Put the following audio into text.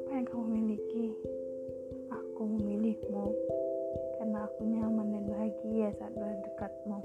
apa yang kamu miliki? Aku memilihmu karena aku nyaman dan bahagia saat berdekatmu.